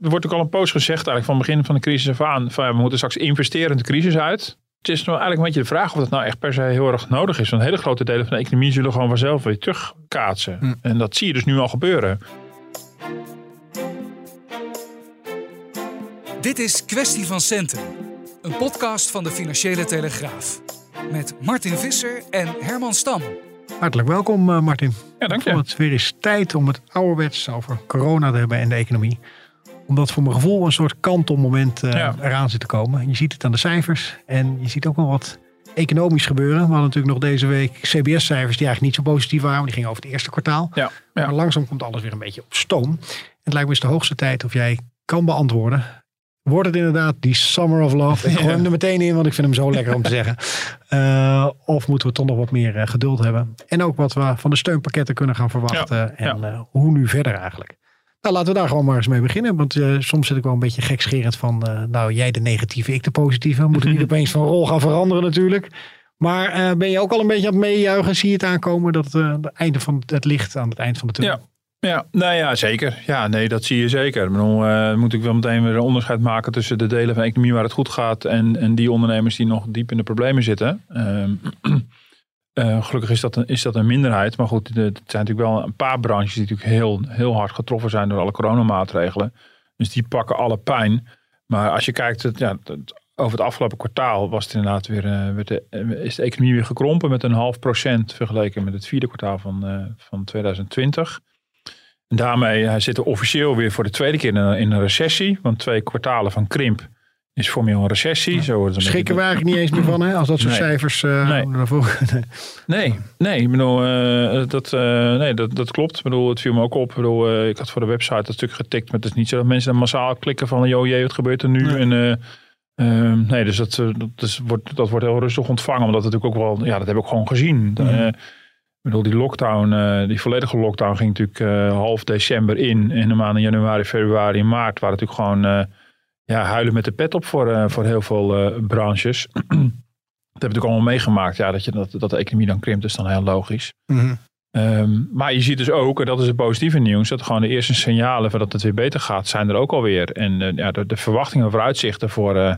Er wordt ook al een poos gezegd eigenlijk van het begin van de crisis af aan. Van, ja, we moeten straks investeren de crisis uit. Het is nou eigenlijk een beetje de vraag of dat nou echt per se heel erg nodig is. Want hele grote delen van de economie zullen gewoon vanzelf weer terugkaatsen. Hm. En dat zie je dus nu al gebeuren. Dit is Kwestie van Centen, een podcast van de Financiële Telegraaf. Met Martin Visser en Herman Stam. Hartelijk welkom, eh, Martin. Ja, dank je. het weer eens tijd om het ouderwets over corona te hebben en de economie. Omdat voor mijn gevoel een soort kantelmoment Ja. eraan zit te komen. Je ziet het aan de cijfers en je ziet ook wel wat economisch gebeuren. We hadden natuurlijk nog deze week CBS-cijfers die eigenlijk niet zo positief waren. Die gingen over het eerste kwartaal. Ja, Maar langzaam komt alles weer een beetje op stoom. Het lijkt me eens de hoogste tijd of jij kan beantwoorden. Wordt het inderdaad die Summer of Love? Ik gooi hem er meteen in, want ik vind hem zo lekker om te zeggen. Eh, of moeten we toch nog wat meer eh, geduld hebben? En ook wat we van de steunpakketten kunnen gaan verwachten. en hoe nu verder eigenlijk? Nou, laten we daar gewoon maar eens mee beginnen. Want eh, soms zit ik wel een beetje gekscherend van... eh, nou, jij de negatieve, ik de positieve. We moeten niet opeens van rol gaan veranderen natuurlijk. Maar eh, ben je ook al een beetje aan het meejuichen? Zie je het aankomen dat het einde van het licht aan het eind van de tunnel? Ja. Ja, nou ja, zeker. Ja, nee, dat zie je zeker. Ik eh, moet ik wel meteen weer een onderscheid maken tussen de delen van de economie waar het goed gaat en, en die ondernemers die nog diep in de problemen zitten. Ehm, eh, gelukkig is dat, een, is dat een minderheid. Maar goed, het zijn natuurlijk wel een paar branches die natuurlijk heel, heel hard getroffen zijn door alle coronamaatregelen. Dus die pakken alle pijn. Maar als je kijkt, het, ja, over het afgelopen kwartaal was het inderdaad weer, eh, de, eh, is de economie weer gekrompen met een half procent vergeleken met het vierde kwartaal van, van 2020. En daarmee zitten we officieel weer voor de tweede keer in een recessie. Want twee kwartalen van krimp is formeel een recessie. Zo wordt het een Schrikken we beetje- eigenlijk niet eens meer van, hè? Als dat soort Nee. cijfers eh, Nee. naar voren Nee, nee, ik bedoel, eh, dat, eh, nee dat, dat klopt. Ik bedoel, het viel me ook op. Ik, bedoel, ik had voor de website dat stuk getikt. Maar het is niet zo dat mensen dan massaal klikken van... joh, jee, wat gebeurt er nu? Nee. En, eh, ehm, nee, dus dat, dat, is, wordt, dat wordt heel rustig ontvangen. Omdat het natuurlijk ook wel... Ja, dat heb ik ook gewoon gezien. Mhm. Ik bedoel, die lockdown, die volledige lockdown ging natuurlijk half december in. En de maanden januari, februari en maart waren natuurlijk gewoon... ja, huilen met de pet op voor, eh, voor heel veel eh, branches. dat heb ik natuurlijk allemaal meegemaakt. Ja, dat, je, dat, dat de economie dan krimpt is dan heel logisch. Mhm. Ehm, maar je ziet dus ook, en dat is het positieve nieuws, dat gewoon de eerste signalen van dat het weer beter gaat, zijn er ook alweer. En eh, ja, de, de verwachtingen vooruitzichten voor, eh,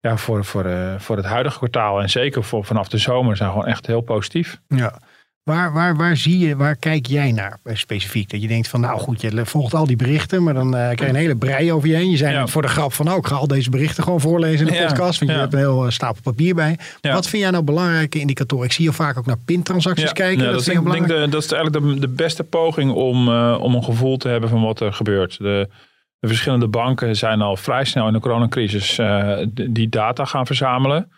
ja, voor, voor, voor het huidige kwartaal en zeker voor, vanaf de zomer zijn gewoon echt heel positief. Ja. Waar, waar, waar zie je, waar kijk jij naar eh, specifiek? Dat je denkt van, nou goed, je volgt al die berichten, maar dan eh, krijg je een hele brei over je heen. Je zei Ja. net voor de grap van, nou, ik ga al deze berichten gewoon voorlezen in de Ja. podcast, want je hebt een heel eh, stapel papier bij. Wat vind jij nou belangrijke indicatoren? Ik zie je vaak ook naar pintransacties kijken. Dat, dat, vind denk, ik belangrijk. de, dat is eigenlijk de, de beste poging om, om een gevoel te hebben van wat er gebeurt. De, de verschillende banken zijn al vrij snel in de coronacrisis die data gaan verzamelen.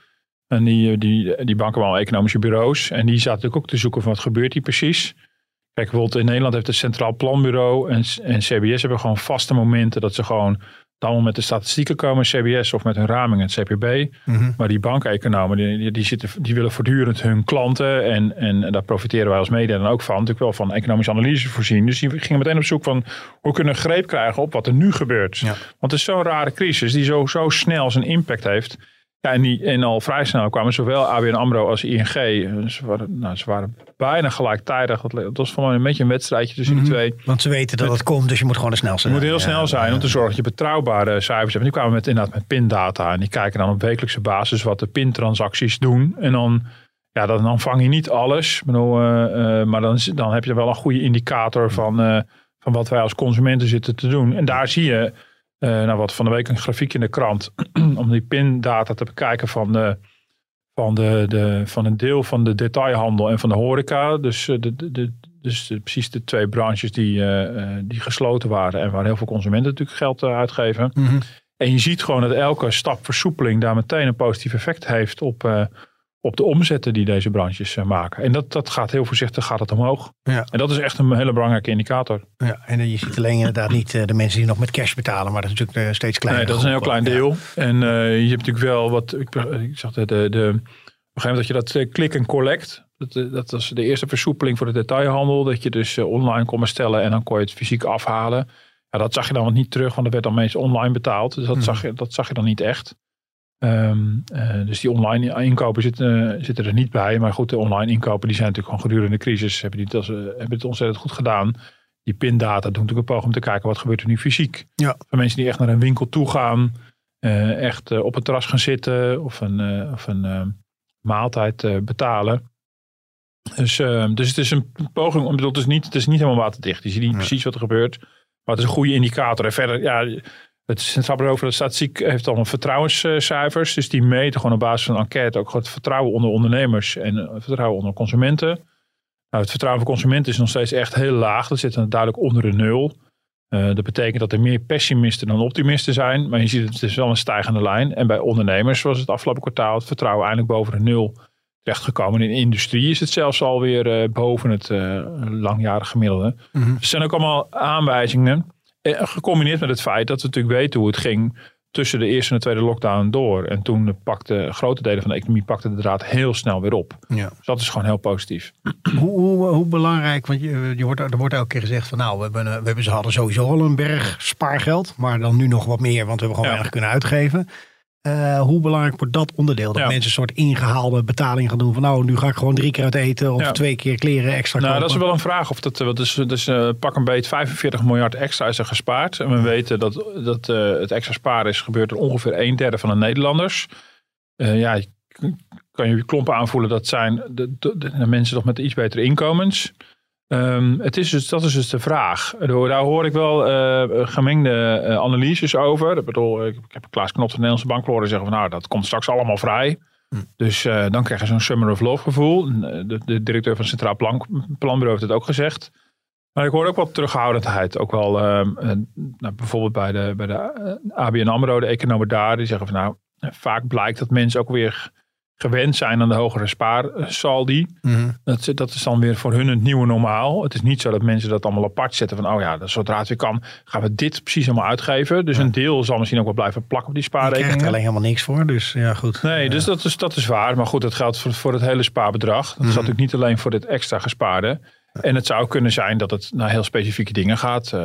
En die, die, die banken al economische bureaus. En die zaten natuurlijk ook te zoeken van wat gebeurt hier precies. Kijk, bijvoorbeeld in Nederland heeft het Centraal Planbureau en, en CBS hebben gewoon vaste momenten dat ze gewoon dan met de statistieken komen, CBS of met hun raming, het CPB. Mhm. Maar die bankeconomen, die, die, zitten, die willen voortdurend hun klanten. En, en daar profiteren wij als media dan ook van. Natuurlijk wel van economische analyse voorzien. Dus die gingen meteen op zoek van hoe kunnen we greep krijgen op wat er nu gebeurt. Ja. Want het is zo'n rare crisis die zo, zo snel zijn impact heeft. Ja, en, die, en al vrij snel kwamen zowel ABN AMRO als ING. eh, Ze waren, nou, ze waren bijna gelijktijdig. Het was voor mij een beetje een wedstrijdje tussen Mhm. die twee. Want ze weten dat het komt, dus je moet gewoon de snelste Je moet heel zijn. snel zijn ja. om te zorgen dat je betrouwbare cijfers hebt. Die kwamen met, inderdaad met pindata. En die kijken dan op wekelijkse basis wat de pintransacties doen. En dan, ja, dan, dan vang je niet alles. Bedoel, eh, eh, maar dan, dan heb je wel een goede indicator van, van wat wij als consumenten zitten te doen. En daar zie je, eh, nou wat van de week een grafiek in de krant. om die pindata te bekijken van de, van, de, de, van een deel van de detailhandel en van de horeca. Dus, eh, de, dus de- precies de twee branches die, eh, eh, die gesloten waren en waar heel veel consumenten natuurlijk geld eh, uitgeven. Mhm. En je ziet gewoon dat elke stap versoepeling daar meteen een positief effect heeft op, eh, op de omzetten die deze branches eh, maken. En dat, dat gaat heel voorzichtig gaat het omhoog. Ja. En dat is echt een hele belangrijke indicator. Ja, en je ziet alleen inderdaad niet eh, de mensen die nog met cash betalen, maar dat is natuurlijk eh, steeds kleiner. Nee, dat is een heel klein deel. En eh, je hebt natuurlijk wel wat, ik, ik zag de, de, de, op een gegeven moment dat je dat eh, click en collect, dat, eh, dat was de eerste versoepeling voor de detailhandel, dat je dus eh, online kon bestellen en dan kon je het fysiek afhalen. Ja, dat zag je dan wat niet terug, want er werd dan meestal online betaald. Dus dat, Mhm. zag, je, dat zag je dan niet echt. Ehm, eh, dus die online inkopen zitten, eh, zitten er niet bij. Maar goed, de online inkopen die zijn natuurlijk gewoon gedurende de crisis. Hebben, die, dat, ze- hebben het ontzettend goed gedaan. Die pindata doen natuurlijk een poging om te kijken wat gebeurt er nu fysiek. Ja. Voor mensen die echt naar een winkel toe gaan. eh, echt eh, op het terras gaan zitten. Of een, eh, of een eh, maaltijd eh, betalen. Dus, eh, dus het is een poging. Het, is niet, het is niet helemaal waterdicht. Je ziet niet precies wat er gebeurt. Maar het is een goede indicator. En verder, ja, het Centraal Bureau voor de Statistiek heeft allemaal vertrouwenscijfers. Dus die meten gewoon op basis van een enquête ook het vertrouwen onder ondernemers en eh, vertrouwen onder consumenten. Nou, het vertrouwen van consumenten is nog steeds echt heel laag. Dat zit dan duidelijk onder de nul. Eh, dat betekent dat er meer pessimisten dan optimisten zijn. Maar je ziet het, het is wel een stijgende lijn. En bij ondernemers was het afgelopen kwartaal het vertrouwen eindelijk boven de nul terechtgekomen. In de industrie is het zelfs alweer eh, boven het eh langjarig gemiddelde. Mhm. Er zijn ook allemaal aanwijzingen. Eh, Gecombineerd met het feit dat we natuurlijk weten hoe het ging tussen de eerste en de tweede lockdown door. En toen pakte grote delen van de economie pakte de draad heel snel weer op. Ja. Dus dat is gewoon heel positief. Hoe, hoe, hoe belangrijk, want je, je wordt, er wordt elke keer gezegd van nou, we, hebben, we hebben, ze hadden sowieso al een berg spaargeld, maar dan nu nog wat meer, want we hebben gewoon Ja. weinig kunnen uitgeven. Eh, hoe belangrijk wordt dat onderdeel? Dat Ja. mensen een soort ingehaalde betaling gaan doen van nou, nu ga ik gewoon drie keer uit eten of Ja. twee keer kleren extra Nou, kopen. dat is wel een vraag. Of dat, eh, wat is, dus eh, pak een beet 45 miljard extra is er gespaard. En we weten dat, dat eh, het extra sparen is gebeurd door ongeveer een derde van de Nederlanders. Eh, ja, kan je je klompen aanvoelen. Dat zijn de, de, de mensen toch met iets betere inkomens. Ehm, het is dus, dat is dus de vraag. Daar hoor ik wel eh, gemengde eh, analyses over. Ik bedoel, ik, heb Klaas van de Nederlandse Bank horen zeggen van nou, dat komt straks allemaal vrij. Dus eh, dan krijg je zo'n summer of love gevoel. De, de directeur van het Centraal Plan, Planbureau heeft het ook gezegd. Maar ik hoor ook wat terughoudendheid. Ook wel ehm, eh, nou, bijvoorbeeld bij de, bij de ABN AMRO, de economen daar. Die zeggen van nou, vaak blijkt dat mensen ook weer gewend zijn aan de hogere spaarsaldi. Mhm. Dat, dat is dan weer voor hun het nieuwe normaal. Het is niet zo dat mensen dat allemaal apart zetten van, oh ja, zodra het weer kan, gaan we dit precies allemaal uitgeven. Dus een deel zal misschien ook wel blijven plakken op die Je krijgt er alleen helemaal niks voor, dus ja goed. Nee, dus dat is, dat is waar. Maar goed, dat geldt voor, voor het hele spaarbedrag. Dat is Mhm. natuurlijk niet alleen voor dit extra gespaarde. En het zou kunnen zijn dat het naar heel specifieke dingen gaat. eh,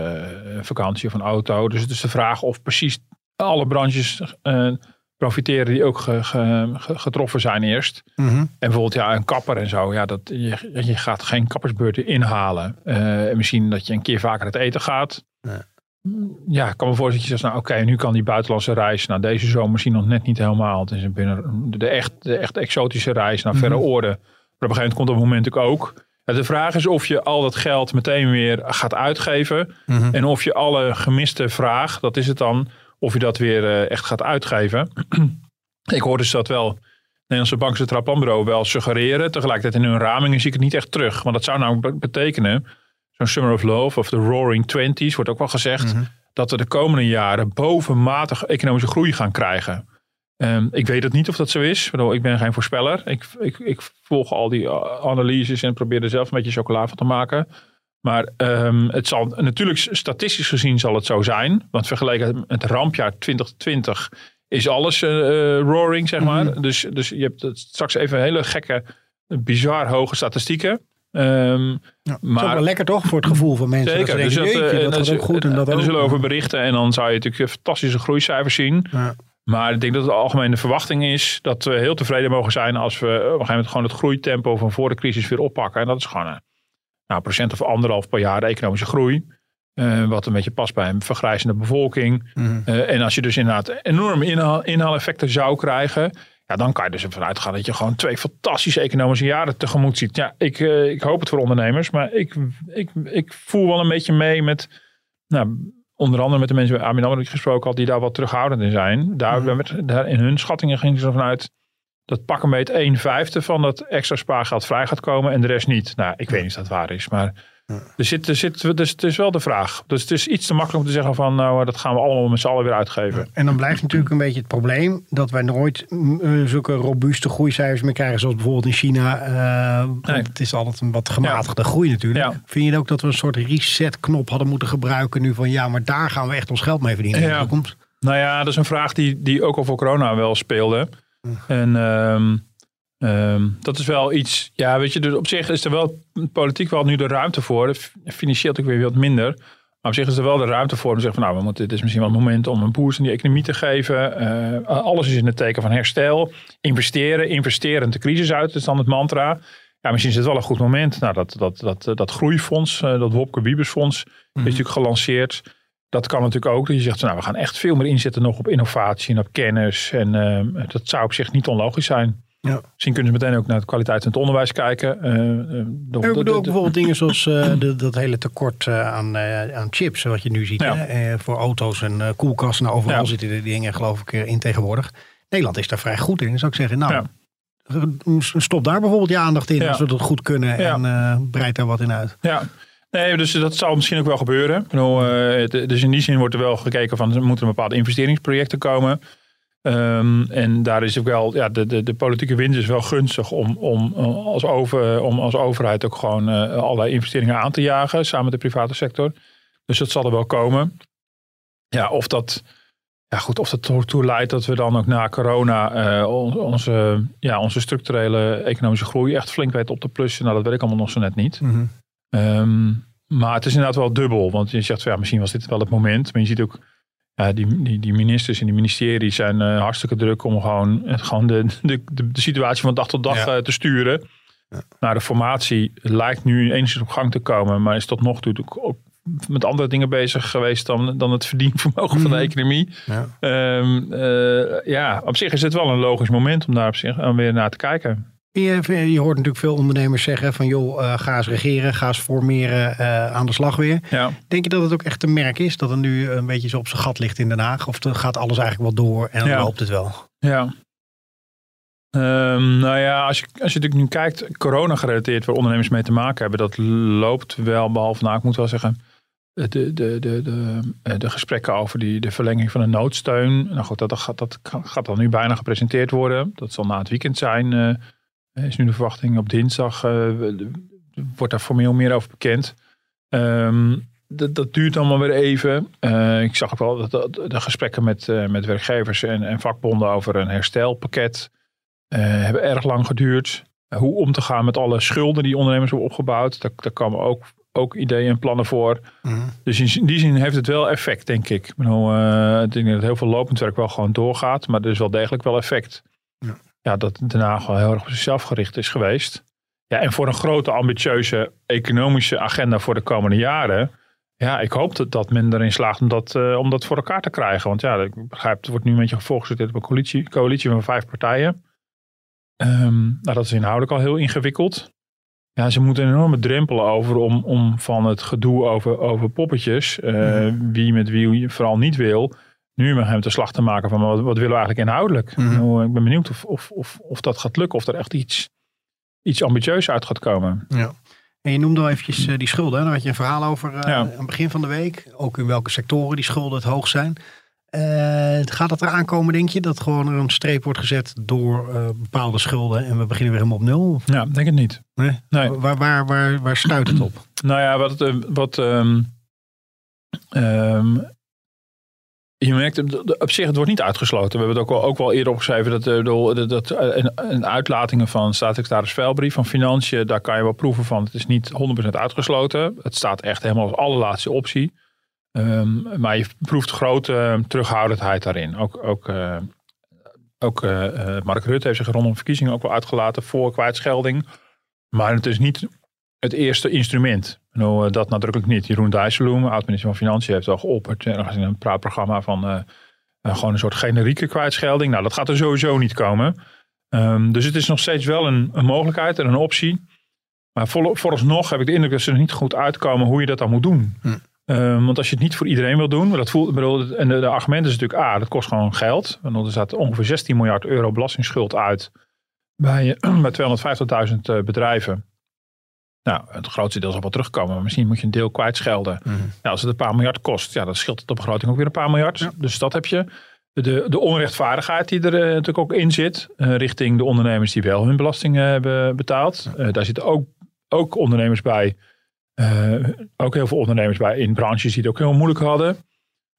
een vakantie of een auto. Dus het is de vraag of precies alle branches eh, profiteren die ook ge- ge- ge- getroffen zijn eerst. Mhm. En bijvoorbeeld ja, een kapper en zo. Ja, dat, je, je gaat geen kappersbeurten inhalen. Eh, en misschien dat je een keer vaker het eten gaat. Nee. Ja, ik kan me voorstellen dat je zegt, nou oké, nu kan die buitenlandse reis. Nou, deze zomer misschien nog net niet helemaal. Het is binnen de echt, de echt exotische reis naar verre Mhm. oorden. Maar op een gegeven moment komt op een moment ook de vraag is of je al dat geld meteen weer gaat uitgeven. Mhm. En of je alle gemiste vraag, dat is het dan, of je dat weer eh, echt gaat uitgeven. ik hoor dus dat wel Nederlandse Bank Centraal Planbureau wel suggereren. Tegelijkertijd in hun ramingen zie ik het niet echt terug. Want dat zou nou be- betekenen, zo'n Summer of Love of de Roaring Twenties wordt ook wel gezegd, Mhm. dat we de komende jaren bovenmatig economische groei gaan krijgen. Ehm, ik weet het niet of dat zo is. Ik, ben geen voorspeller. Ik, ik, ik volg al die uh, analyses en probeer er zelf een beetje chocola van te maken. Maar ehm, het zal natuurlijk statistisch gezien zal het zo zijn. Want vergeleken met het rampjaar 2020 is alles eh, eh, roaring, zeg maar. Mhm. dus, dus je hebt het straks even hele gekke, bizar hoge statistieken. Ja. Maar- is ook wel lekker toch voor het gevoel van mensen. Zeker. Dat Dus ze denken, dat, jeetje, eh, dat gaat ook goed en dat en ook. zullen over berichten. En dan zou je natuurlijk fantastische groeicijfers zien. Ja. Maar ik denk dat de algemene verwachting is dat we heel tevreden mogen zijn als we op een gegeven moment gewoon het groeitempo van voor de crisis weer oppakken. En dat is gewoon nou, procent of anderhalf per jaar economische groei. Eh, wat een beetje past bij een vergrijzende bevolking. Mhm. Eh, en als je dus inderdaad enorme inhaal, inhaaleffecten zou krijgen. Ja, dan kan je dus ervan uitgaan dat je gewoon twee fantastische economische jaren tegemoet ziet. Ja, ik, eh, ik hoop het voor ondernemers. Maar ik, ik, ik voel wel een beetje mee met... Nou, onder andere met de mensen bij ABN AMRO die ik gesproken had, die daar wat terughoudend in zijn. Daar, Mhm. daar in hun schattingen gingen ze ervan uit dat pak een beetje 1 vijfde van dat extra spaargeld vrij gaat komen en de rest niet. Nou, ik weet niet of dat waar is, maar Er zit, er zit, dus het is wel de vraag. Dus het is iets te makkelijk om te zeggen van nou, dat gaan we allemaal met z'n allen weer uitgeven. En dan blijft natuurlijk een beetje het probleem dat wij nooit eh, zulke robuuste groeicijfers meer krijgen, zoals bijvoorbeeld in China. Eh, Nee. Het is altijd een wat gematigde groei natuurlijk. Vind je ook dat we een soort reset-knop hadden moeten gebruiken nu van ja, maar daar gaan we echt ons geld mee verdienen in de toekomst? Nou ja, dat is een vraag die, die ook al voor corona wel speelde. En ehm, ehm, dat is wel iets, ja weet je, dus op zich is er wel politiek wel nu de ruimte voor. Financieel natuurlijk weer wat minder. Maar op zich is er wel de ruimte voor om te zeggen van nou, we moeten, dit is misschien wel het moment om een boost in die economie te geven. Eh, alles is in het teken van herstel. Investeren, investeren de crisis uit, dat is dan het mantra. Ja, misschien is het wel een goed moment. Nou, dat, dat, dat, dat groeifonds, eh, dat Wopke Wiebesfonds, is natuurlijk gelanceerd. Dat kan natuurlijk ook. Dat je zegt, nou, we gaan echt veel meer inzetten nog op innovatie en op kennis. En eh, dat zou op zich niet onlogisch zijn. Ja. Misschien kunnen ze meteen ook naar de kwaliteit van het onderwijs kijken. De- Ik bedoel de- ook bijvoorbeeld dingen zoals eh, de, dat hele tekort aan, aan chips, wat je nu ziet. Ja. Hè? Voor auto's en koelkasten. Nou, overal zitten die dingen geloof ik in tegenwoordig. Nederland is daar vrij goed in. Zou ik zeggen, nou, stop daar bijvoorbeeld je aandacht in. Als we dat goed kunnen en breid daar wat in uit. Ja, nee, dus dat zal misschien ook wel gebeuren. Eh, dus in die zin wordt er wel gekeken van, er moeten bepaalde investeringsprojecten komen. Ehm, en daar is ook wel, ja, de, de, de politieke wind is wel gunstig om, om, eh, als, over, om als overheid ook gewoon eh, allerlei investeringen aan te jagen, samen met de private sector. Dus dat zal er wel komen. Ja, of dat, ja goed, of dat ertoe leidt dat we dan ook na corona on- onze, ja, onze structurele economische groei echt flink weten op te plussen. Nou, dat weet ik allemaal nog zo net niet. Ehm, maar het is inderdaad wel dubbel. Want je zegt, ja, misschien was dit wel het moment. Maar je ziet ook, ja, die, die, die ministers en die ministeries zijn eh, hartstikke druk om gewoon, eh, gewoon de, de, de, de situatie van dag tot dag Ja. eh, te sturen. Nou, de formatie lijkt nu enigszins op gang te komen. Maar is tot nog toe ook ook met andere dingen bezig geweest dan, dan het verdienvermogen van de Mhm. economie. Ja. Ehm, eh, ja, op zich is het wel een logisch moment om daar op zich om weer naar te kijken. Je, je hoort natuurlijk veel ondernemers zeggen van joh, eh, ga eens regeren, ga eens formeren, eh, aan de slag weer. Ja. Denk je dat het ook echt te merk is dat er nu een beetje zo op zijn gat ligt in Den Haag? Of gaat alles eigenlijk wel door en dan Ja. loopt het wel? Ja. Ehm, nou ja, als je, als je natuurlijk nu kijkt, corona gerelateerd waar ondernemers mee te maken hebben, dat loopt wel, behalve nou, ik moet wel zeggen, de, de, de, de, eh, de gesprekken over die, de verlenging van de noodsteun. Nou goed, dat, dat, gaat, dat gaat dan nu bijna gepresenteerd worden. Dat zal na het weekend zijn. Is nu de verwachting op dinsdag. eh, wordt daar formeel meer over bekend. Ehm, dat, dat duurt allemaal weer even. Eh, ik zag ook wel dat, dat de gesprekken met, eh, met werkgevers en, en vakbonden over een herstelpakket hebben erg lang geduurd. Hoe om te gaan met alle schulden die ondernemers hebben opgebouwd. Daar, daar komen ook, ook ideeën en plannen voor. Dus in die zin heeft het wel effect, denk ik. Ik, bedoel, ik denk dat heel veel lopend werk wel gewoon doorgaat. Maar er is wel degelijk wel effect. Ja. Ja, dat Den Haag wel heel erg op zichzelf gericht is geweest. Ja, en voor een grote ambitieuze economische agenda voor de komende jaren. Ja, ik hoop dat, dat men erin slaagt om dat, eh, om dat voor elkaar te krijgen. Want ja, ik begrijp, het wordt nu een beetje voorgezet op een coalitie, coalitie van vijf partijen. Ehm, nou, dat is inhoudelijk al heel ingewikkeld. Ja, ze moeten een enorme drempel over om, om van het gedoe over, over poppetjes, eh, wie met wie vooral niet wil, nu met hem te slag te maken van wat, wat willen we eigenlijk inhoudelijk. Nou, ik ben benieuwd of, of, of, of dat gaat lukken, of er echt iets, iets ambitieus uit gaat komen. Ja. En je noemde al eventjes eh, die schulden. Hè? Daar had je een verhaal over eh, Ja. aan het begin van de week. Ook in welke sectoren die schulden het hoog zijn. Eh, gaat dat eraan komen, denk je? Dat gewoon er een streep wordt gezet door bepaalde schulden en we beginnen weer helemaal op nul? Of, Ja, denk het niet. nee? Nee. Waar, waar, waar, waar stuit het op? Nou ja, wat, wat ehm, ehm, je merkt, op zich, het wordt niet uitgesloten. We hebben het ook wel, ook wel eerder opgeschreven dat, eh, dat, dat eh, een, een uitlatingen van staatssecretaris Veilbrief van Financiën, daar kan je wel proeven van. Het is niet 100% uitgesloten. Het staat echt helemaal als allerlaatste optie. Ehm, maar je proeft grote eh, terughoudendheid daarin. Ook, ook, eh, ook Mark Rutte heeft zich rondom verkiezingen ook wel uitgelaten voor kwijtschelding. Maar het is niet het eerste instrument. Nou, dat nadrukkelijk niet. Jeroen Dijsselbloem, oud-minister van Financiën, heeft al geopperd ergens in een praatprogramma van eh, eh, gewoon een soort generieke kwijtschelding. Nou, dat gaat er sowieso niet komen. Ehm, dus het is nog steeds wel een, een mogelijkheid en een optie. Maar voor, vooralsnog heb ik de indruk dat ze er niet goed uitkomen hoe je dat dan moet doen. Hm. Ehm, want als je het niet voor iedereen wil doen, dat voelt, bedoel, en de, de argument is natuurlijk, ah, dat kost gewoon geld. Want er staat ongeveer 16 miljard euro belastingsschuld uit bij, bij 250.000 eh, bedrijven. Nou, het grootste deel zal wel terugkomen, maar misschien moet je een deel kwijtschelden. Mhm. Nou, als het een paar miljard kost, ja, dan scheelt het de begroting ook weer een paar miljard. Dus dat heb je. De, de onrechtvaardigheid die er eh, natuurlijk ook in zit, eh, richting de ondernemers die wel hun belastingen hebben betaald. Eh, daar zitten ook, ook ondernemers bij, eh, ook heel veel ondernemers bij in branches die het ook heel moeilijk hadden.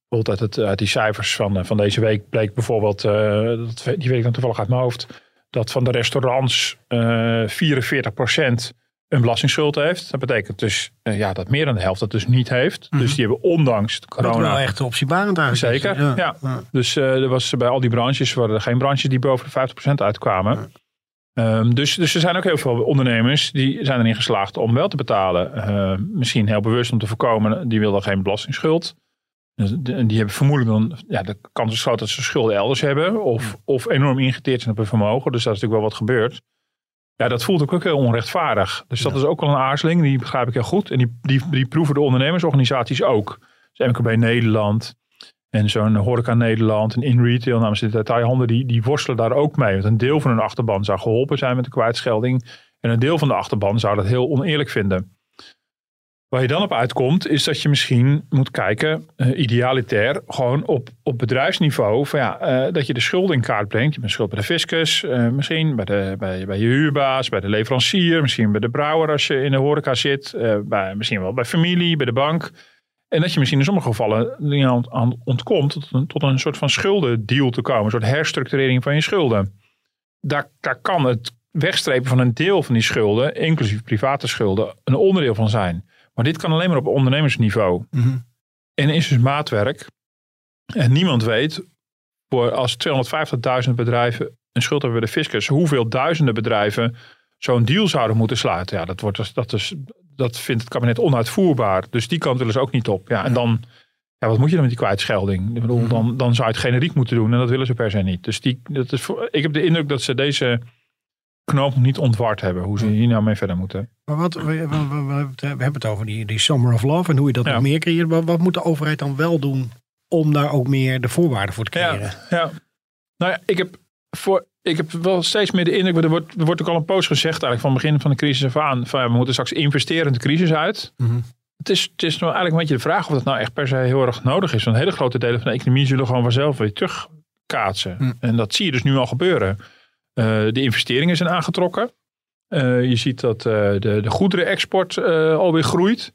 Bijvoorbeeld uit, het, uit die cijfers van, eh, van deze week bleek bijvoorbeeld, eh, dat, die weet ik dan toevallig uit mijn hoofd, dat van de restaurants eh 44% een belastingsschuld heeft. Dat betekent dus eh, ja, dat meer dan de helft dat dus niet heeft. Dus die hebben ondanks de Dat corona... wel echt optiebarend eigenlijk. Zeker, Ja. ja. Ja. Dus eh, er was bij al die branches waren er geen branches die boven de 50% uitkwamen. Ehm, dus, dus er zijn ook heel veel ondernemers die zijn erin geslaagd om wel te betalen. Eh, misschien heel bewust om te voorkomen, die wilden geen belastingsschuld. Dus en die hebben vermoedelijk dan, ja, de kans is groot dat ze schulden elders hebben. Of, of enorm ingeteerd zijn op hun vermogen. Dus daar is natuurlijk wel wat gebeurd. Ja, dat voelt ook, ook heel onrechtvaardig. Dus dat is ook wel een aarzeling. Die begrijp ik heel goed. En die, die, die proeven de ondernemersorganisaties ook. Dus MKB Nederland en zo'n Horeca Nederland en in retail namens de detailhandel. Die, die worstelen daar ook mee. Want een deel van hun achterban zou geholpen zijn met de kwijtschelding. En een deel van de achterban zou dat heel oneerlijk vinden. Waar je dan op uitkomt, is dat je misschien moet kijken, eh, idealitair, gewoon op, op bedrijfsniveau. Van ja, eh, dat je de schulden in kaart brengt. Je bent schuld bij de fiscus, eh, misschien bij, de, bij, bij je huurbaas, bij de leverancier, misschien bij de brouwer als je in de horeca zit. bij, misschien wel bij familie, bij de bank. En dat je misschien in sommige gevallen aan, aan ontkomt tot een, tot een soort van schuldendeal te komen. Een soort herstructurering van je schulden. Daar, daar kan het wegstrepen van een deel van die schulden, inclusief private schulden, een onderdeel van zijn. Maar dit kan alleen maar op ondernemersniveau. Mhm. En is dus maatwerk. En niemand weet, voor als 250.000 bedrijven een schuld hebben bij de fiscus, hoeveel duizenden bedrijven zo'n deal zouden moeten sluiten. Ja, dat, wordt, dus- dat, is, dat vindt het kabinet onuitvoerbaar. Dus die kant willen ze ook niet op. Ja, en dan, ja, wat moet je dan met die kwijtschelding? Ik bedoel, dan, dan zou je het generiek moeten doen en dat willen ze per se niet. Dus die, dat is ik heb de indruk dat ze deze knoop nog niet ontward hebben, hoe ze hier nou mee verder moeten. Maar wat, we, we- we- we hebben het over die, die Summer of Love en hoe je dat Ja. nog meer creëert. Wat, wat moet de overheid dan wel doen om daar ook meer de voorwaarden voor te creëren? Ja, ja. Nou ja, ik heb, voor, ik heb wel steeds meer de indruk, er wordt, er wordt ook al een poos gezegd eigenlijk van het begin van de crisis af aan, van ja, we moeten straks investeren de crisis uit. Mhm. Het is, het is nou eigenlijk een beetje de vraag of dat nou echt per se heel erg nodig is. Want hele grote delen van de economie zullen gewoon vanzelf weer terugkaatsen. En dat zie je dus nu al gebeuren. Eh, de investeringen zijn aangetrokken. Eh, je ziet dat eh, de, de goederenexport eh alweer groeit.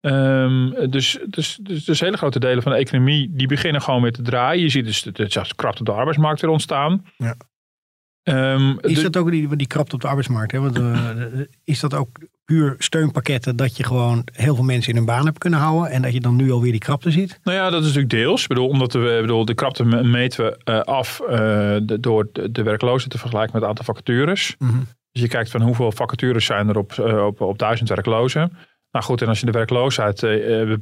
Ehm, dus, dus, dus, dus hele grote delen van de economie die beginnen gewoon weer te draaien. Je ziet dus de, de, zelfs krapte op de arbeidsmarkt weer ontstaan. Ja. Ehm, Is de- dat ook die, die krapte op de arbeidsmarkt? Hè? Want, is dat ook puur steunpakketten dat je gewoon heel veel mensen in hun baan hebt kunnen houden en dat je dan nu alweer die krapte ziet? Nou ja, dat is natuurlijk deels. Ik bedoel, omdat we, bedoel, de krapte me- meten we eh, af eh, de- door de, de werklozen te vergelijken met het aantal vacatures. Mhm. Dus je kijkt van hoeveel vacatures zijn er op, eh, op, op duizend werklozen. Nou goed, en als je de werkloosheid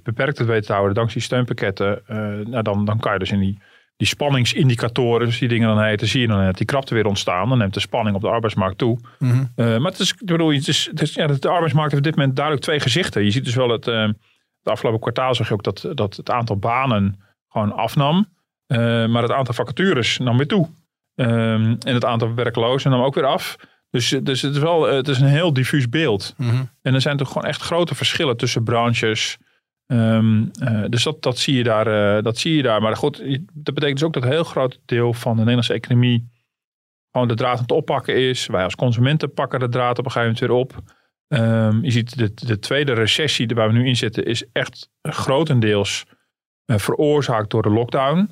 beperkt weet te houden dankzij steunpakketten, nou dan, dan kan je dus in die, die spanningsindicatoren, dus die dingen dan heten, zie je dan net die krapte weer ontstaan. Dan neemt de spanning op de arbeidsmarkt toe. Mhm. Eh, maar het is, ik bedoel, het is, het is, ja, de arbeidsmarkt heeft op dit moment duidelijk twee gezichten. Je ziet dus wel het, eh, het afgelopen kwartaal zag je ook dat, dat het aantal banen gewoon afnam. Eh, maar het aantal vacatures nam weer toe. Ehm, en het aantal werklozen nam ook weer af. Dus, dus het, is wel, het is een heel diffuus beeld. Mhm. En er zijn toch gewoon echt grote verschillen tussen branches. Ehm, eh, dus dat, dat, zie je daar, eh, dat zie je daar. Maar goed, dat betekent dus ook dat een heel groot deel van de Nederlandse economie gewoon de draad aan het oppakken is. Wij als consumenten pakken de draad op een gegeven moment weer op. Ehm, je ziet de, de tweede recessie waar we nu in zitten is echt grotendeels eh, veroorzaakt door de lockdown.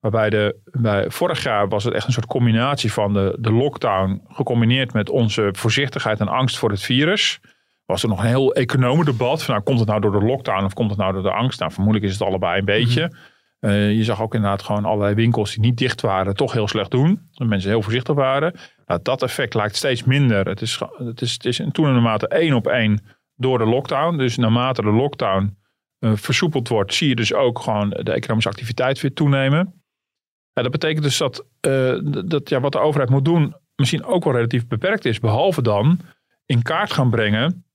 Waarbij de, bij, vorig jaar was het echt een soort combinatie van de, de lockdown gecombineerd met onze voorzichtigheid en angst voor het virus. Was er nog een heel economendebat van nou, komt het nou door de lockdown of komt het nou door de angst? Nou, vermoedelijk is het allebei een beetje. Eh, je zag ook inderdaad gewoon allerlei winkels die niet dicht waren toch heel slecht doen. Dat mensen heel voorzichtig waren. Nou, dat effect lijkt steeds minder. Het is, het is, het is in toename mate één op één door de lockdown. Dus naarmate de lockdown eh, versoepeld wordt, zie je dus ook gewoon de economische activiteit weer toenemen. Ja, dat betekent dus dat, eh, dat ja, wat de overheid moet doen misschien ook wel relatief beperkt is. Behalve dan in kaart gaan brengen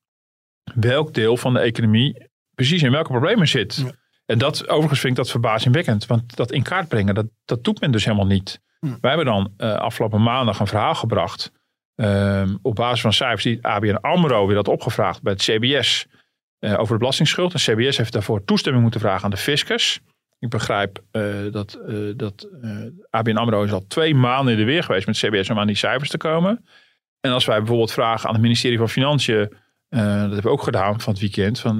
welk deel van de economie precies in welke problemen zit. Ja. En dat, overigens vind ik dat verbazingwekkend. Want dat in kaart brengen, dat, dat doet men dus helemaal niet. Hm. Wij hebben dan eh, afgelopen maandag een verhaal gebracht. Ehm, op basis van cijfers die ABN AMRO weer had opgevraagd bij het CBS eh, over de belastingsschuld. En CBS heeft daarvoor toestemming moeten vragen aan de fiscus. Ik begrijp eh, dat, dat ABN AMRO is al twee maanden in de weer geweest met CBS om aan die cijfers te komen. En als wij bijvoorbeeld vragen aan het ministerie van Financiën, dat hebben we ook gedaan van het weekend, van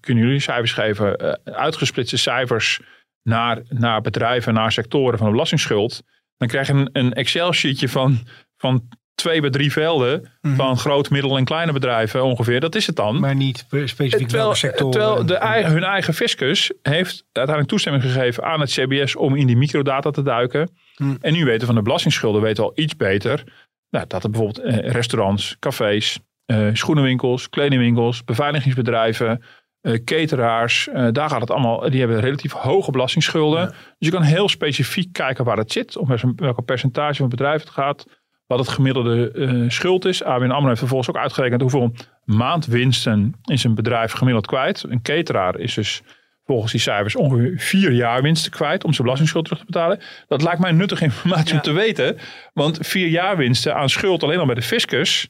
kunnen jullie cijfers geven, uitgesplitste cijfers naar, naar bedrijven, naar sectoren van de belastingsschuld. Dan krijg je een, een Excel-sheetje van, van twee bij drie velden mhm. van groot, middel en kleine bedrijven ongeveer. Dat is het dan. Maar niet specifiek terwijl, sectoren. Terwijl de eigen, hun eigen fiscus heeft uiteindelijk toestemming gegeven aan het CBS om in die microdata te duiken. Mhm. En nu weten van de belastingsschulden weten al iets beter nou, dat er bijvoorbeeld eh, restaurants, cafés, eh, schoenenwinkels, kledingwinkels, beveiligingsbedrijven, uh, cateraars, daar gaat het allemaal, die hebben relatief hoge belastingsschulden. Dus je kan heel specifiek kijken waar het zit, om welke percentage van het bedrijf het gaat wat het gemiddelde uh, schuld is. ABN AMRO heeft vervolgens ook uitgerekend hoeveel maandwinsten is een bedrijf gemiddeld kwijt. Een cateraar is dus volgens die cijfers ongeveer vier jaar winsten kwijt om zijn belastingsschuld terug te betalen. Dat lijkt mij nuttige informatie om te weten. Want vier jaar winsten aan schuld alleen al bij de fiscus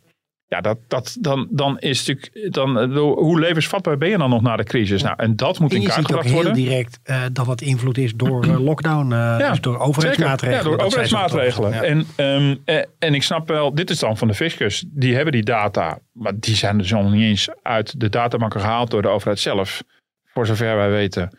ja, dat, dat, dan, dan is natuurlijk. Dan, hoe levensvatbaar ben je dan nog na de crisis? Nou, en dat moet in kaart gebracht worden. heel direct uh, dat dat invloed is door uh, lockdown. Uh, ja, dus door overheidsmaatregelen. Ja, door overheidsmaatregelen. En, um, en ik snap wel, dit is dan van de fiscus. Die hebben die data. Maar die zijn dus nog niet eens uit de databank gehaald door de overheid zelf. Voor zover wij weten.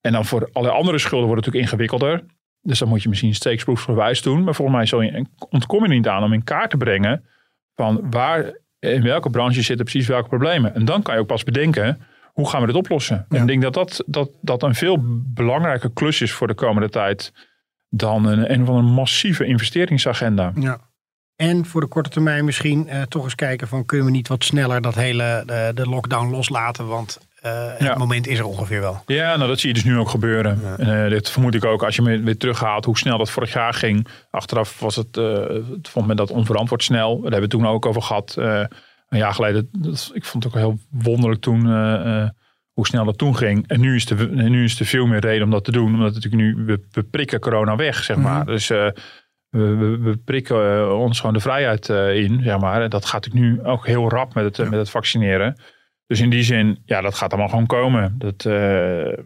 En dan voor alle andere schulden wordt het natuurlijk ingewikkelder. Dus dan moet je misschien steeksproefsgewijs doen. Maar volgens mij zal je, ontkom je niet aan om in kaart te brengen van waar, in welke branche zitten precies welke problemen. En dan kan je ook pas bedenken, hoe gaan we dit oplossen? En ik denk dat dat, dat dat een veel belangrijke klus is voor de komende tijd dan een, een van een massieve investeringsagenda. Ja. En voor de korte termijn misschien uh, toch eens kijken van kunnen we niet wat sneller dat hele de, de lockdown loslaten. Want uh, het moment is er ongeveer wel. Ja, nou dat zie je dus nu ook gebeuren. Ja. Uh, dit vermoed ik ook als je me weer terughaalt hoe snel dat vorig jaar ging. Achteraf was het, uh, vond men dat onverantwoord snel. Daar hebben we toen ook over gehad. een jaar geleden, dat, ik vond het ook heel wonderlijk toen hoe snel dat toen ging. En nu is, er, nu is er veel meer reden om dat te doen. Omdat natuurlijk nu, we, we prikken corona weg, zeg maar. Mm Dus we, we, we, prikken ons gewoon de vrijheid in, zeg maar. En dat gaat natuurlijk nu ook heel rap met het, met het vaccineren. Dus in die zin, ja, dat gaat allemaal gewoon komen. Dat, uh...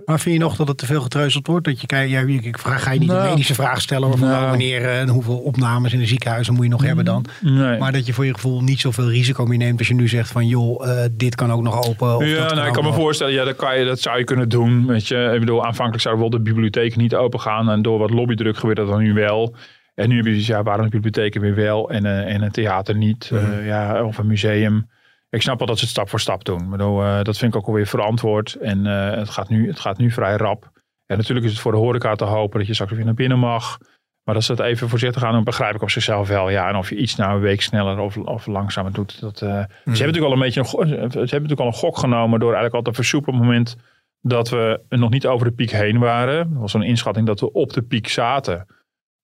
Maar vind je nog dat het te veel getreuzeld wordt? Dat je, kijkt, ja, ik vraag, ga je niet nou, een medische vraag stellen over nou, wanneer eh, en hoeveel opnames in de ziekenhuizen moet je nog hebben dan? Nee. Maar dat je voor je gevoel niet zoveel risico meer neemt als je nu zegt van joh, uh, dit kan ook nog open. Of ja, nou, ik kan me voorstellen, ja, dat, kan je, dat zou je kunnen doen. Weet je, ik bedoel, aanvankelijk zou bijvoorbeeld de bibliotheek niet open gaan en door wat lobbydruk gebeurt dat dan nu wel. En nu heb je dus, ja, waarom de bibliotheken weer wel en, en een theater niet? Mm. ja, of een museum ik snap wel dat ze het stap voor stap doen. Maar uh, dat vind ik ook alweer verantwoord. En uh, het, gaat nu, het gaat nu vrij rap. En natuurlijk is het voor de horeca te hopen dat je straks weer naar binnen mag. Maar dat ze het even voorzichtig gaan doen, begrijp ik op zichzelf wel. Ja, en of je iets na een week sneller of, of langzamer doet. Dat, uh, Ze hebben natuurlijk al een beetje een, ze hebben natuurlijk al een gok genomen door eigenlijk al te versoepelen op het moment dat we nog niet over de piek heen waren. Er was een inschatting dat we op de piek zaten.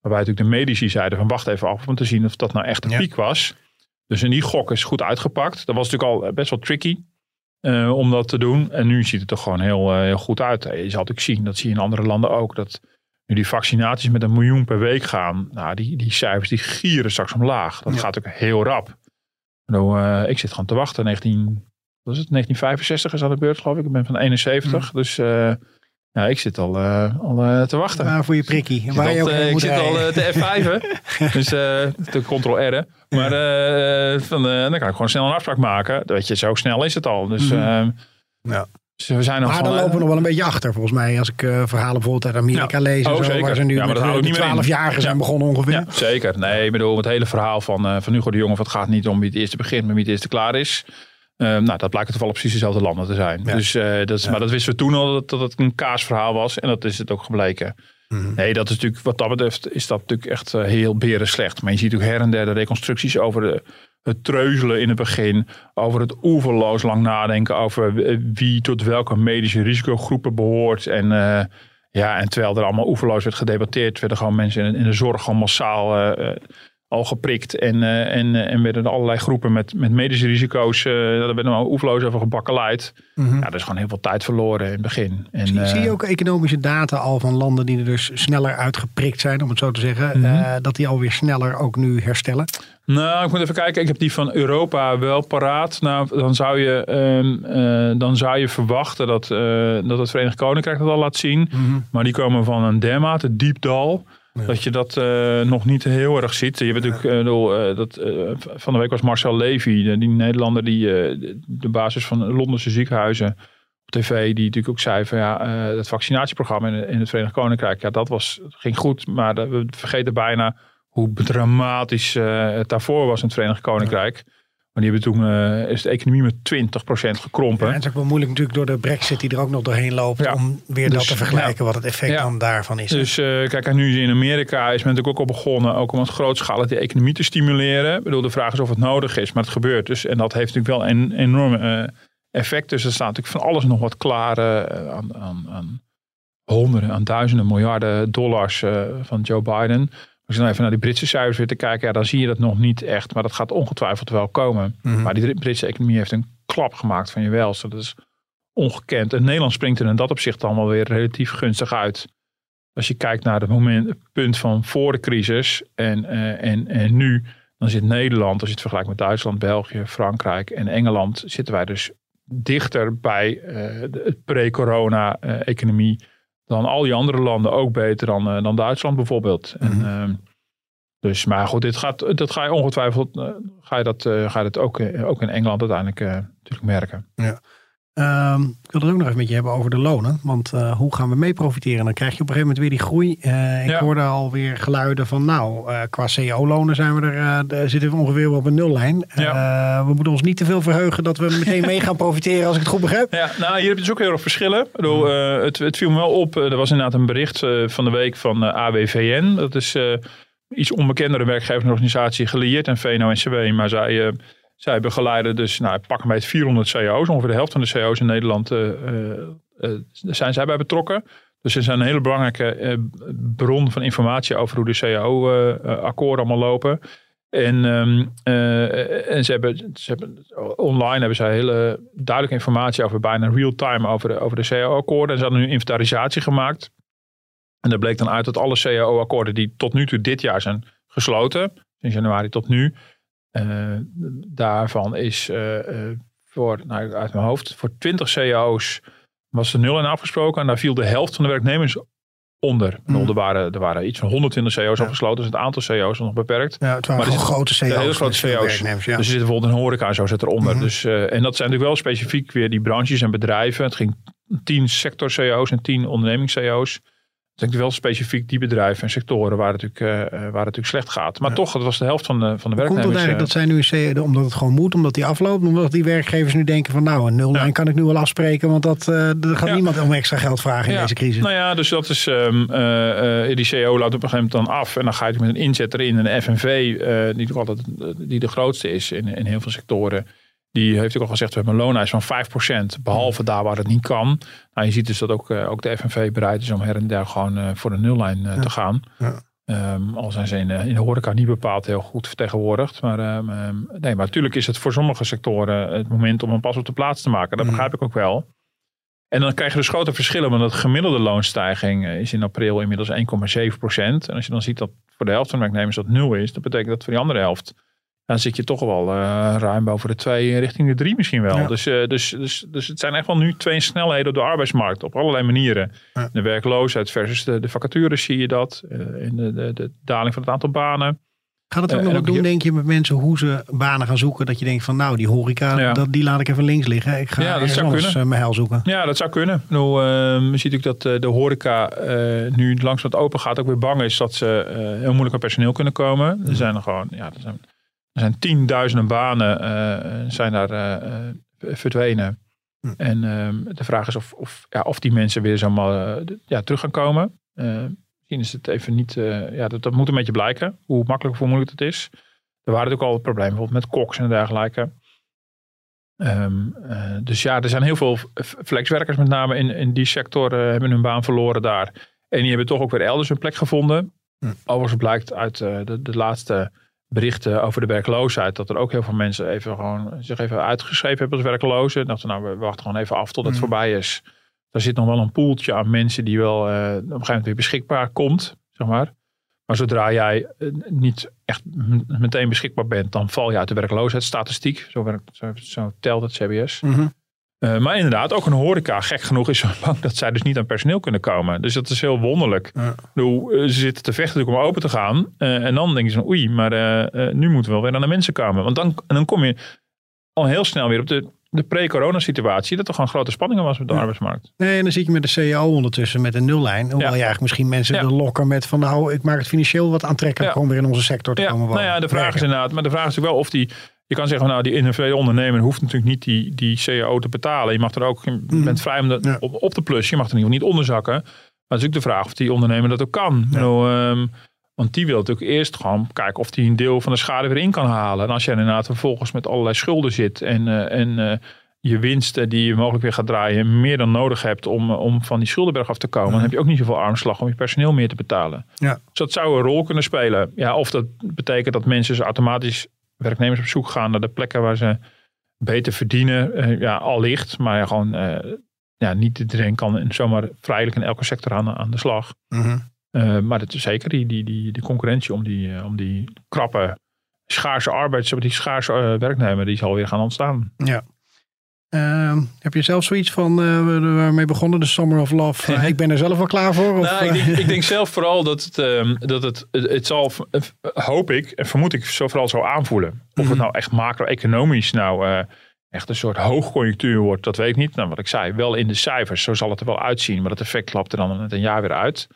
Waarbij natuurlijk de medici zeiden van wacht even af om te zien of dat nou echt de piek was. Dus in die gok is goed uitgepakt. Dat was natuurlijk al best wel tricky uh, om dat te doen. En nu ziet het er gewoon heel, uh, heel goed uit. Je zal natuurlijk zien, dat zie je in andere landen ook, dat nu die vaccinaties met een miljoen per week gaan. Nou, die, die cijfers die gieren straks omlaag. Dat gaat ook heel rap. Nou, uh, ik zit gewoon te wachten. 19, wat is het? 1965 is aan de beurt, geloof ik. Ik ben van 71. Mm. Dus ja, ik zit al, uh, al uh, te wachten. Maar voor je prikkie. Ik Waar zit, je ook al, ik zit al te F5. dus de ctrl-R. Maar van, dan kan ik gewoon snel een afspraak maken. Weet je, zo snel is het al. Dus mm -hmm. ja. Dus we zijn maar dan lopen we nog wel een beetje achter, volgens mij. Als ik uh, verhalen bijvoorbeeld uit Amerika ja. lees. Oh, zo, waar ze nu ja, maar dat met de 12-jarigen zijn begonnen ongeveer. Ja, zeker. Nee, ik bedoel, het hele verhaal van, uh, van Hugo de Jonge. Het gaat niet om wie het eerste begint, maar wie het eerste klaar is. Uh, nou, dat blijkt toevallig precies dezelfde landen te zijn. Dus, uh, dat is, ja. Maar dat wisten we toen al dat, dat het een kaasverhaal was. En dat is het ook gebleken. Mm. Nee, dat is natuurlijk, wat dat betreft, is dat natuurlijk echt uh, heel beren slecht. Maar je ziet ook her en der de reconstructies over de, het treuzelen in het begin. Over het oeverloos lang nadenken over wie tot welke medische risicogroepen behoort. En, ja, en terwijl er allemaal oeverloos werd gedebatteerd, werden gewoon mensen in, in de zorg gewoon massaal al geprikt. En, uh, en, en werden er allerlei groepen met, met medische risico's. Uh, daar werden al oefloos over gebakkeleid. Mm Ja, er is gewoon heel veel tijd verloren in het begin. En, zie, zie, je ook economische data al van landen die er dus sneller uitgeprikt zijn, om het zo te zeggen. Mm -hmm. dat die alweer sneller ook nu herstellen? Nou, ik moet even kijken. Ik heb die van Europa wel paraat. Nou, dan zou je, uh, dan zou je verwachten dat, dat het Verenigd Koninkrijk dat al laat zien. Mm -hmm. Maar die komen van een dermate diep dal dat je dat uh, nog niet heel erg ziet. Je hebt natuurlijk, uh, dat, uh, van de week was Marcel Levy, die Nederlander, die de basis van Londense ziekenhuizen op tv, die natuurlijk ook zei van ja, het vaccinatieprogramma in, in, het Verenigd Koninkrijk, ja, dat was, ging goed, maar we vergeten bijna hoe dramatisch het daarvoor was in het Verenigd Koninkrijk. Ja. Maar die hebben toen uh, is de economie met 20% gekrompen. Ja, en het is ook wel moeilijk natuurlijk door de brexit die er ook nog doorheen loopt. Ja. Om weer dus, dat te vergelijken wat het effect dan daarvan is. Dus uh, kijk, en nu in Amerika is men natuurlijk ook al begonnen. Ook om het grootschalig die economie te stimuleren. Ik bedoel, de vraag is of het nodig is. Maar het gebeurt dus. En dat heeft natuurlijk wel een enorme uh, effect. Dus er staat natuurlijk van alles nog wat klaar aan, aan, aan, honderden, aan duizenden miljarden dollars van Joe Biden. Als je dan even naar die Britse cijfers weer te kijken, ja, dan zie je dat nog niet echt. Maar dat gaat ongetwijfeld wel komen. Mhm. Maar die Britse economie heeft een klap gemaakt van je welste. Dat is ongekend. En Nederland springt er in dat opzicht dan wel weer relatief gunstig uit. Als je kijkt naar het moment, punt van voor de crisis en, uh, en, en nu, dan zit Nederland, als je het vergelijkt met Duitsland, België, Frankrijk en Engeland, zitten wij dus dichter bij uh, de pre-corona-economie uh, dan al die andere landen ook beter dan, uh, dan Duitsland bijvoorbeeld. Mm -hmm. en, uh, dus, maar goed, dit gaat, dat ga je ongetwijfeld, uh, ga je dat, ga je dat ook, ook in Engeland uiteindelijk natuurlijk merken. Ja. Um, ik wil het ook nog even met je hebben over de lonen. Want uh, hoe gaan we mee profiteren? Dan krijg je op een gegeven moment weer die groei. Uh, ik ja. hoorde alweer geluiden van nou, uh, qua CO-lonen zijn we er, zitten we ongeveer op een nullijn. Ja. we moeten ons niet te veel verheugen dat we meteen mee gaan profiteren als ik het goed begrijp. Ja, nou hier heb je dus ook heel erg verschillen. Ik bedoel, het, het, viel me wel op. er was inderdaad een bericht van de week van AWVN. Dat is iets onbekendere werkgeversorganisatie gelieerd aan VNO-NCW. Maar zij zij begeleiden dus, nou, pak bij het 400 CO's. Ongeveer de helft van de CO's in Nederland uh, uh, uh, zijn zij bij betrokken. Dus ze zijn een hele belangrijke bron van informatie over hoe de CAO-akkoorden allemaal lopen. En, um, en ze, hebben, ze hebben online hebben zij hele duidelijke informatie over bijna real-time over de, over de CAO-akkoorden. En ze hadden nu inventarisatie gemaakt. En daar bleek dan uit dat alle CAO-akkoorden die tot nu toe dit jaar zijn gesloten, sinds januari tot nu, daarvan is uh, voor, nou, uit mijn hoofd, voor 20 CEO's was er nul in afgesproken. En daar viel de helft van de werknemers onder. Mm. Er, waren, er waren iets van 120 CEO's ja. afgesloten. Dus het aantal CEO's was nog beperkt. Ja, het waren maar grote. Hele grote CEO's. Ja. Dus er zitten bijvoorbeeld een horeca en zo zit eronder. Mm -hmm. dus, uh, en dat zijn natuurlijk wel specifiek weer die branches en bedrijven. Het ging 10 sector CEO's en 10 ondernemings CEO's denk wel specifiek die bedrijven en sectoren waar het natuurlijk, uh, waar het natuurlijk slecht gaat. Maar ja. toch, dat was de helft van de, van de werknemers. Komt het eigenlijk dat zij nu, omdat het gewoon moet, omdat die afloopt, omdat die werkgevers nu denken van nou, een nullijn ja. kan ik nu wel afspreken, want dat, uh, er gaat ja. niemand om extra geld vragen in deze crisis. Nou ja, dus dat is, um, uh, die CEO loopt op een gegeven moment dan af en dan ga je met een inzet erin, een FNV, die, altijd, die de grootste is in, in heel veel sectoren. Die heeft ook al gezegd, we hebben een loonhuis van 5%, behalve daar waar het niet kan. Nou, je ziet dus dat ook, uh, ook de FNV bereid is om her en der gewoon uh, voor de nullijn ja. te gaan. Ja. Um, al zijn ze in, in de horeca niet bepaald heel goed vertegenwoordigd. Maar, um, nee, maar natuurlijk is het voor sommige sectoren het moment om een pas op de plaats te maken. Dat begrijp ik ook wel. En dan krijg je dus grote verschillen, want de gemiddelde loonstijging is in april inmiddels 1,7%. En als je dan ziet dat voor de helft van de werknemers dat nul is, dat betekent dat voor die andere helft dan zit je toch wel uh, ruim boven de twee richting de drie misschien wel. Ja. Dus, uh, dus, dus, dus het zijn echt wel nu twee snelheden op de arbeidsmarkt op allerlei manieren. Ja. De werkloosheid versus de, de vacatures zie je dat. Uh, in de, de, de, daling van het aantal banen. Gaat het ook nog wat doen, denk je, met mensen hoe ze banen gaan zoeken? Dat je denkt van nou, die horeca, ja. dat, die laat ik even links liggen. Ik ga ja, dat zou kunnen. mijn heil zoeken. Ja, dat zou kunnen. Nou, je ziet ook dat de horeca nu langs wat open gaat ook weer bang is dat ze heel moeilijk aan personeel kunnen komen. Er zijn er gewoon, ja, er zijn er zijn tienduizenden banen uh, zijn daar uh, verdwenen. Hm. En uh, de vraag is of, of, ja, of die mensen weer zomaar ja, terug gaan komen. misschien is het even niet, ja, dat, dat moet een beetje blijken. Hoe makkelijk of hoe moeilijk het is. Er waren natuurlijk al problemen bijvoorbeeld met koks en dergelijke. Um, dus ja, er zijn heel veel flexwerkers met name in, in die sector hebben hun baan verloren daar. En die hebben toch ook weer elders hun plek gevonden. Hm. Overigens blijkt uit de, de laatste berichten over de werkloosheid. Dat er ook heel veel mensen even gewoon zich even uitgeschreven hebben als werklozen. Dat ze nou, we wachten gewoon even af tot het Mm. voorbij is. Daar zit nog wel een poeltje aan mensen die wel eh, op een gegeven moment weer beschikbaar komt, zeg maar. Maar zodra jij eh, niet echt meteen beschikbaar bent, dan val je uit de werkloosheidsstatistiek. Zo, werkt, zo, zo telt het CBS. Mhm. Eh, maar inderdaad, ook een horeca, gek genoeg, is zo bang dat zij dus niet aan personeel kunnen komen. Dus dat is heel wonderlijk. Ja. Bedoel, eh, ze zitten te vechten om open te gaan. Eh, en dan denken ze, van, oei, maar nu moeten we wel weer aan de mensen komen. Want dan, en dan kom je al heel snel weer op de, de pre-corona situatie. Dat er gewoon grote spanningen was met de Ja. arbeidsmarkt. Nee, en dan zit je met de CEO ondertussen met een nullijn. Hoewel Ja. je eigenlijk misschien mensen wil lokken met van nou, ik maak het financieel wat aantrekkelijk om weer in onze sector te komen nou wonen. ja, de vraag is inderdaad, maar de vraag is natuurlijk wel of die, je kan zeggen nou, die individuele ondernemer hoeft natuurlijk niet die, die CAO te betalen. Je mag er ook, je bent vrij om dat Ja. op, op te plussen. Je mag er in ieder geval niet onderzakken. Maar het is ook de vraag of die ondernemer dat ook kan. Ehm, want die wil natuurlijk eerst gewoon kijken of hij een deel van de schade weer in kan halen. En als je inderdaad vervolgens met allerlei schulden zit en, eh, en eh, je winsten die je mogelijk weer gaat draaien meer dan nodig hebt om, eh, om van die schuldenberg af te komen, dan heb je ook niet zoveel armslag om je personeel meer te betalen. Ja. Dus dat zou een rol kunnen spelen. Ja, of dat betekent dat mensen dus automatisch werknemers op zoek gaan naar de plekken waar ze beter verdienen. Eh, ja, allicht. Maar ja, gewoon, eh, ja, niet iedereen kan zomaar vrijelijk in elke sector aan, aan de slag. Mhm. Eh, maar het is zeker die, die, die, die concurrentie om die, om die krappe, schaarse arbeids, die schaarse werknemer, die zal weer gaan ontstaan. Ehm, heb je zelf zoiets van eh, waarmee begonnen, de Summer of Love? Eh, ik ben er zelf wel klaar voor. Of, Nou, ik, eh, denk, ik denk zelf vooral dat het, ehm, dat het, het, zal, hoop ik en vermoed ik, zo vooral zo aanvoelen. Of het nou echt macro-economisch nou echt een soort hoogconjunctuur wordt, dat weet ik niet. Nou, wat ik zei, wel in de cijfers, zo zal het er wel uitzien. Maar dat effect klapt er dan met een jaar weer uit.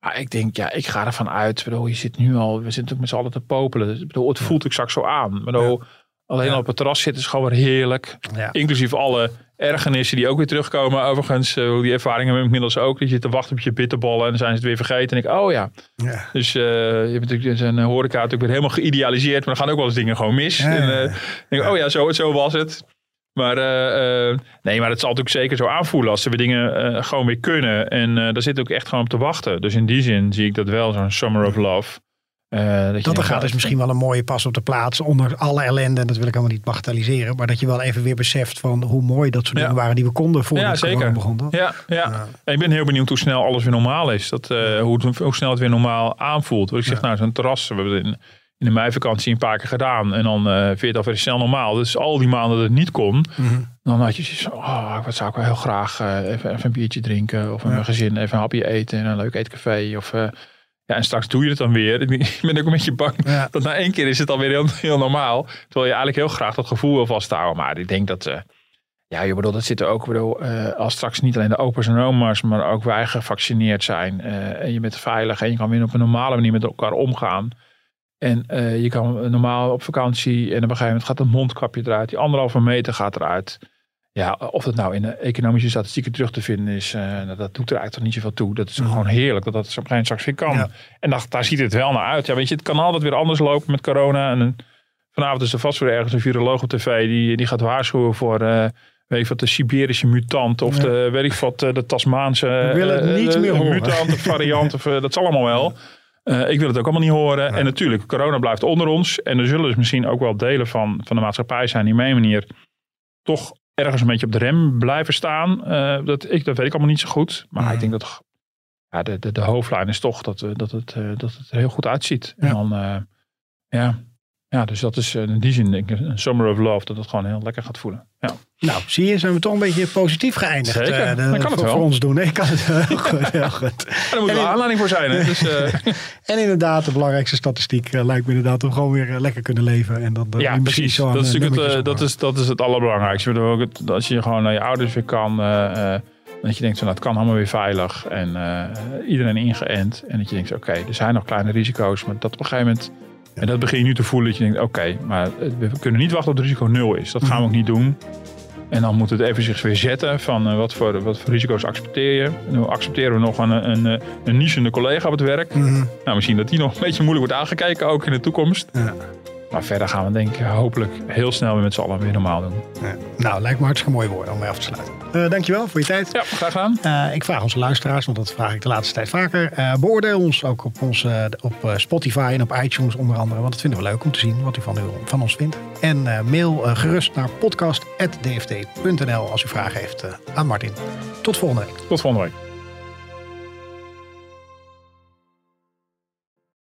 Maar ik denk, ja, ik ga ervan uit. Ik bedoel, je zit nu al, we zitten ook met z'n allen te popelen. Dus, ik bedoel, het voelt ook straks zo aan. Ik bedoel, alleen Ja. al op het terras zitten is gewoon weer heerlijk. ja. Inclusief alle ergernissen die ook weer terugkomen. Overigens, eh, die ervaringen hebben inmiddels ook. Dat je te wachten op je bitterballen en dan zijn ze het weer vergeten. En ik, oh ja. Ja. Dus eh, je hebt natuurlijk zijn horeca natuurlijk weer helemaal geïdealiseerd. Maar dan gaan ook wel eens dingen gewoon mis. En, eh, denk ik, oh ja, zo, zo was het. Maar eh, eh, nee, maar het zal natuurlijk zeker zo aanvoelen als ze weer dingen eh, gewoon weer kunnen. En eh daar zit ook echt gewoon op te wachten. Dus in die zin zie ik dat wel, zo'n Summer of Love. Eh, dat Dat er gaat is misschien wel een mooie pas op de plaats onder alle ellende. En dat wil ik helemaal niet bagatelliseren. Maar dat je wel even weer beseft van hoe mooi dat soort Ja. dingen waren die we konden voor Ja, zeker. begon. Ja, ja. En ik ben heel benieuwd hoe snel alles weer normaal is. Dat, eh, hoe, het- hoe snel het weer normaal aanvoelt. Want ik zeg, nou, zo'n terras, we hebben het in, in de meivakantie een paar keer gedaan. En dan eh vind je het alweer snel normaal. Dus al die maanden dat het niet kon, Mhm. dan had je zoiets oh, wat zou ik wel heel graag even, even een biertje drinken. Of met mijn gezin even een hapje eten in een leuk eetcafé. Of, ja, en straks doe je het dan weer. Ik ben ook een beetje bang Ja. dat na één keer is het alweer heel, heel normaal. Terwijl je eigenlijk heel graag dat gevoel wil vasthouden. Maar ik denk dat... eh, ja, je bedoel, dat zit er ook. ik Bedoel, eh, als straks niet alleen de opa's en oma's, maar ook wij gevaccineerd zijn. eh, en je bent veilig en je kan weer op een normale manier met elkaar omgaan. En je kan normaal op vakantie en op een gegeven moment gaat het mondkapje eruit. Die anderhalve meter gaat eruit. Ja, of dat nou in de economische statistieken terug te vinden is, eh, dat, dat doet er eigenlijk toch niet zoveel toe. Dat is gewoon heerlijk dat dat op een gegeven straks weer kan. Ja. En dat, daar ziet het wel naar uit. Ja, weet je, het kan altijd weer anders lopen met corona. En vanavond is er vast weer ergens een viroloog op tv die, die gaat waarschuwen voor... eh, Weet je wat, de Siberische mutant of Ja. de, weet ik wat, eh, de Tasmaanse We willen het niet meer horen. mutant variant. Of, dat zal allemaal wel. Ik wil het ook allemaal niet horen. En natuurlijk, corona blijft onder ons. En er zullen dus misschien ook wel delen van, van de maatschappij zijn die op een manier toch ergens een beetje op de rem blijven staan. Eh, dat, ik, dat weet ik allemaal niet zo goed. Maar ik denk dat ja, de, de, de hoofdlijn is toch dat, eh, dat, het, eh, dat het er heel goed uitziet. En Ja. dan, eh, ja. ja, dus dat is in die zin denk ik een summer of love. Dat het gewoon heel lekker gaat voelen. Ja. Nou, zie je, zijn we toch een beetje positief geëindigd. Zeker, eh, de- dan kan het voor, wel. voor ons doen. Nee, kan het heel goed. Heel goed. Daar moet wel in- aanleiding voor zijn. Hè? Dus, eh, En inderdaad, de belangrijkste statistiek eh, lijkt me inderdaad om gewoon weer lekker kunnen leven. En dan, ja, precies. zo Dat is, natuurlijk het, dat, is, dat is het allerbelangrijkste. Bedoel, het- als je gewoon naar je ouders weer kan. dat je denkt, van, nou, het kan allemaal weer veilig. En iedereen ingeënt. En dat je denkt, oké, er zijn nog kleine risico's. Maar dat op een gegeven moment... En dat begin je nu te voelen. Dat je denkt, oké, maar we kunnen niet wachten tot het risico nul is. Dat gaan we ook niet doen. En dan moet het even zich weer zetten van eh, wat, voor, wat voor risico's accepteer je. Hoe accepteren we nog een, een, een, een nichende collega op het werk. Mhm. Nou, misschien dat die nog een beetje moeilijk wordt aangekeken ook in de toekomst. Ja. Maar verder gaan we denk ik hopelijk heel snel weer met z'n allen weer normaal doen. Ja. Nou, lijkt me hartstikke mooi woorden om mee af te sluiten. Uh, dankjewel voor je tijd. Ja, graag gedaan. Uh, ik vraag onze luisteraars, want dat vraag ik de laatste tijd vaker. Uh, beoordeel ons ook op, ons, op Spotify en op iTunes onder andere. Want dat vinden we leuk om te zien wat u van, u, van ons vindt. En mail gerust naar podcast.dft.nl als u vragen heeft aan Martin. Tot volgende week. Tot volgende week.